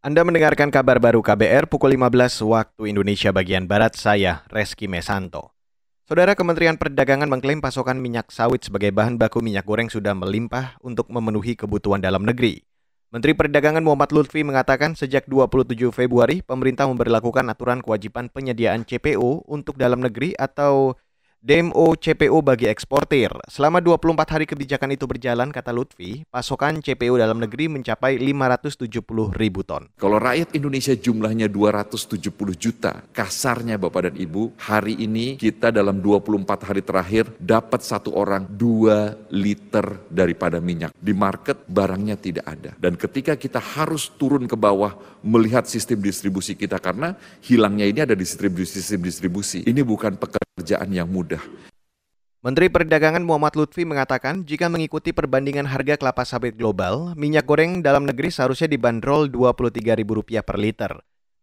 Anda mendengarkan kabar baru KBR pukul 15 waktu Indonesia bagian Barat, saya Reski Mesanto. Saudara Kementerian Perdagangan mengklaim pasokan minyak sawit sebagai bahan baku minyak goreng sudah melimpah untuk memenuhi kebutuhan dalam negeri. Menteri Perdagangan Muhammad Lutfi mengatakan sejak 27 Februari pemerintah memperlakukan aturan kewajiban penyediaan CPO untuk dalam negeri atau DMO CPO bagi eksportir. Selama 24 hari kebijakan itu berjalan, kata Lutfi, pasokan CPO dalam negeri mencapai 570 ribu ton. Kalau rakyat Indonesia jumlahnya 270 juta, kasarnya Bapak dan Ibu, hari ini kita dalam 24 hari terakhir dapat satu orang 2 liter daripada minyak. Di market barangnya tidak ada. Dan ketika kita harus turun ke bawah melihat sistem distribusi kita karena hilangnya ini ada di sistem distribusi. Ini bukan pekerjaan yang mudah mudah. Menteri Perdagangan Muhammad Lutfi mengatakan jika mengikuti perbandingan harga kelapa sawit global, minyak goreng dalam negeri seharusnya dibanderol Rp23.000 per liter.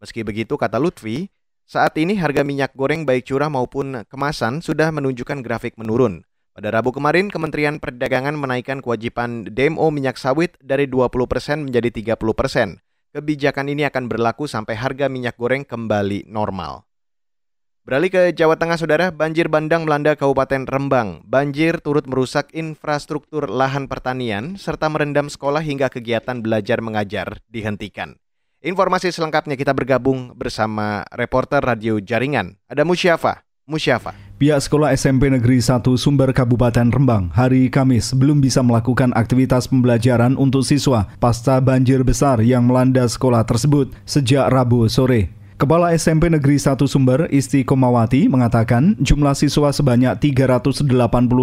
Meski begitu, kata Lutfi, saat ini harga minyak goreng baik curah maupun kemasan sudah menunjukkan grafik menurun. Pada Rabu kemarin, Kementerian Perdagangan menaikkan kewajiban DMO minyak sawit dari 20% menjadi 30%. Kebijakan ini akan berlaku sampai harga minyak goreng kembali normal. Beralih ke Jawa Tengah, Saudara, banjir bandang melanda Kabupaten Rembang. Banjir turut merusak infrastruktur lahan pertanian serta merendam sekolah hingga kegiatan belajar mengajar dihentikan. Informasi selengkapnya kita bergabung bersama reporter radio jaringan. Ada Musyafa. Musyafa. Pihak sekolah SMP Negeri 1 Sumber Kabupaten Rembang hari Kamis belum bisa melakukan aktivitas pembelajaran untuk siswa pasca banjir besar yang melanda sekolah tersebut sejak Rabu sore. Kepala SMP Negeri 1 Sumber Isti Komawati mengatakan jumlah siswa sebanyak 386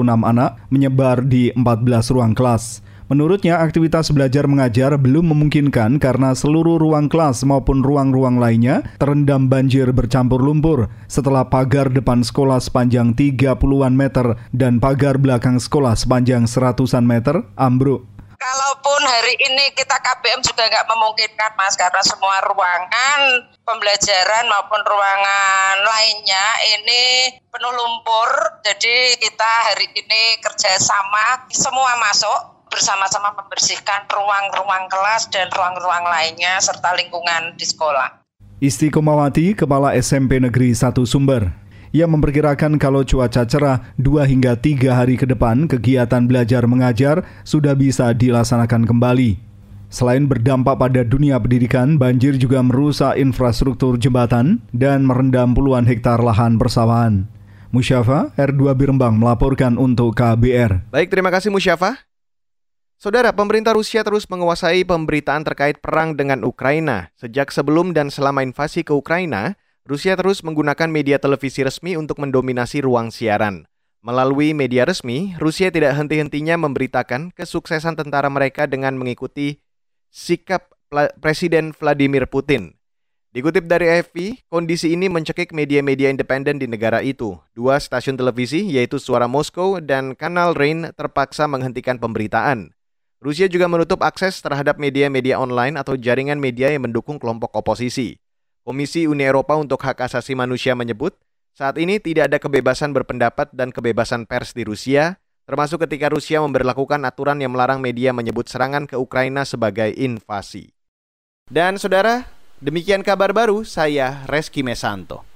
anak menyebar di 14 ruang kelas. Menurutnya, aktivitas belajar mengajar belum memungkinkan karena seluruh ruang kelas maupun ruang-ruang lainnya terendam banjir bercampur lumpur setelah pagar depan sekolah sepanjang 30-an meter dan pagar belakang sekolah sepanjang seratusan meter ambruk. Kalaupun hari ini kita KBM juga nggak memungkinkan mas karena semua ruangan pembelajaran maupun ruangan lainnya ini penuh lumpur. Jadi kita hari ini kerjasama semua masuk bersama-sama membersihkan ruang-ruang kelas dan ruang-ruang lainnya serta lingkungan di sekolah. Istiqomawati, Kepala SMP Negeri 1 Sumber. Ia memperkirakan kalau cuaca cerah 2 hingga 3 hari ke depan, kegiatan belajar mengajar sudah bisa dilaksanakan kembali. Selain berdampak pada dunia pendidikan, banjir juga merusak infrastruktur jembatan dan merendam puluhan hektar lahan persawahan. Musyafa, R2 Birembang melaporkan untuk KBR. Baik, terima kasih Musyafa. Saudara, pemerintah Rusia terus menguasai pemberitaan terkait perang dengan Ukraina. Sejak sebelum dan selama invasi ke Ukraina, Rusia terus menggunakan media televisi resmi untuk mendominasi ruang siaran. Melalui media resmi, Rusia tidak henti-hentinya memberitakan kesuksesan tentara mereka dengan mengikuti sikap Presiden Vladimir Putin. Dikutip dari AFP, kondisi ini mencekik media-media independen di negara itu. Dua stasiun televisi, yaitu Suara Moskow dan Kanal Rain, terpaksa menghentikan pemberitaan. Rusia juga menutup akses terhadap media-media online atau jaringan media yang mendukung kelompok oposisi. Komisi Uni Eropa untuk Hak Asasi Manusia menyebut, saat ini tidak ada kebebasan berpendapat dan kebebasan pers di Rusia, termasuk ketika Rusia memperlakukan aturan yang melarang media menyebut serangan ke Ukraina sebagai invasi. Dan saudara, demikian kabar baru saya Reski Mesanto.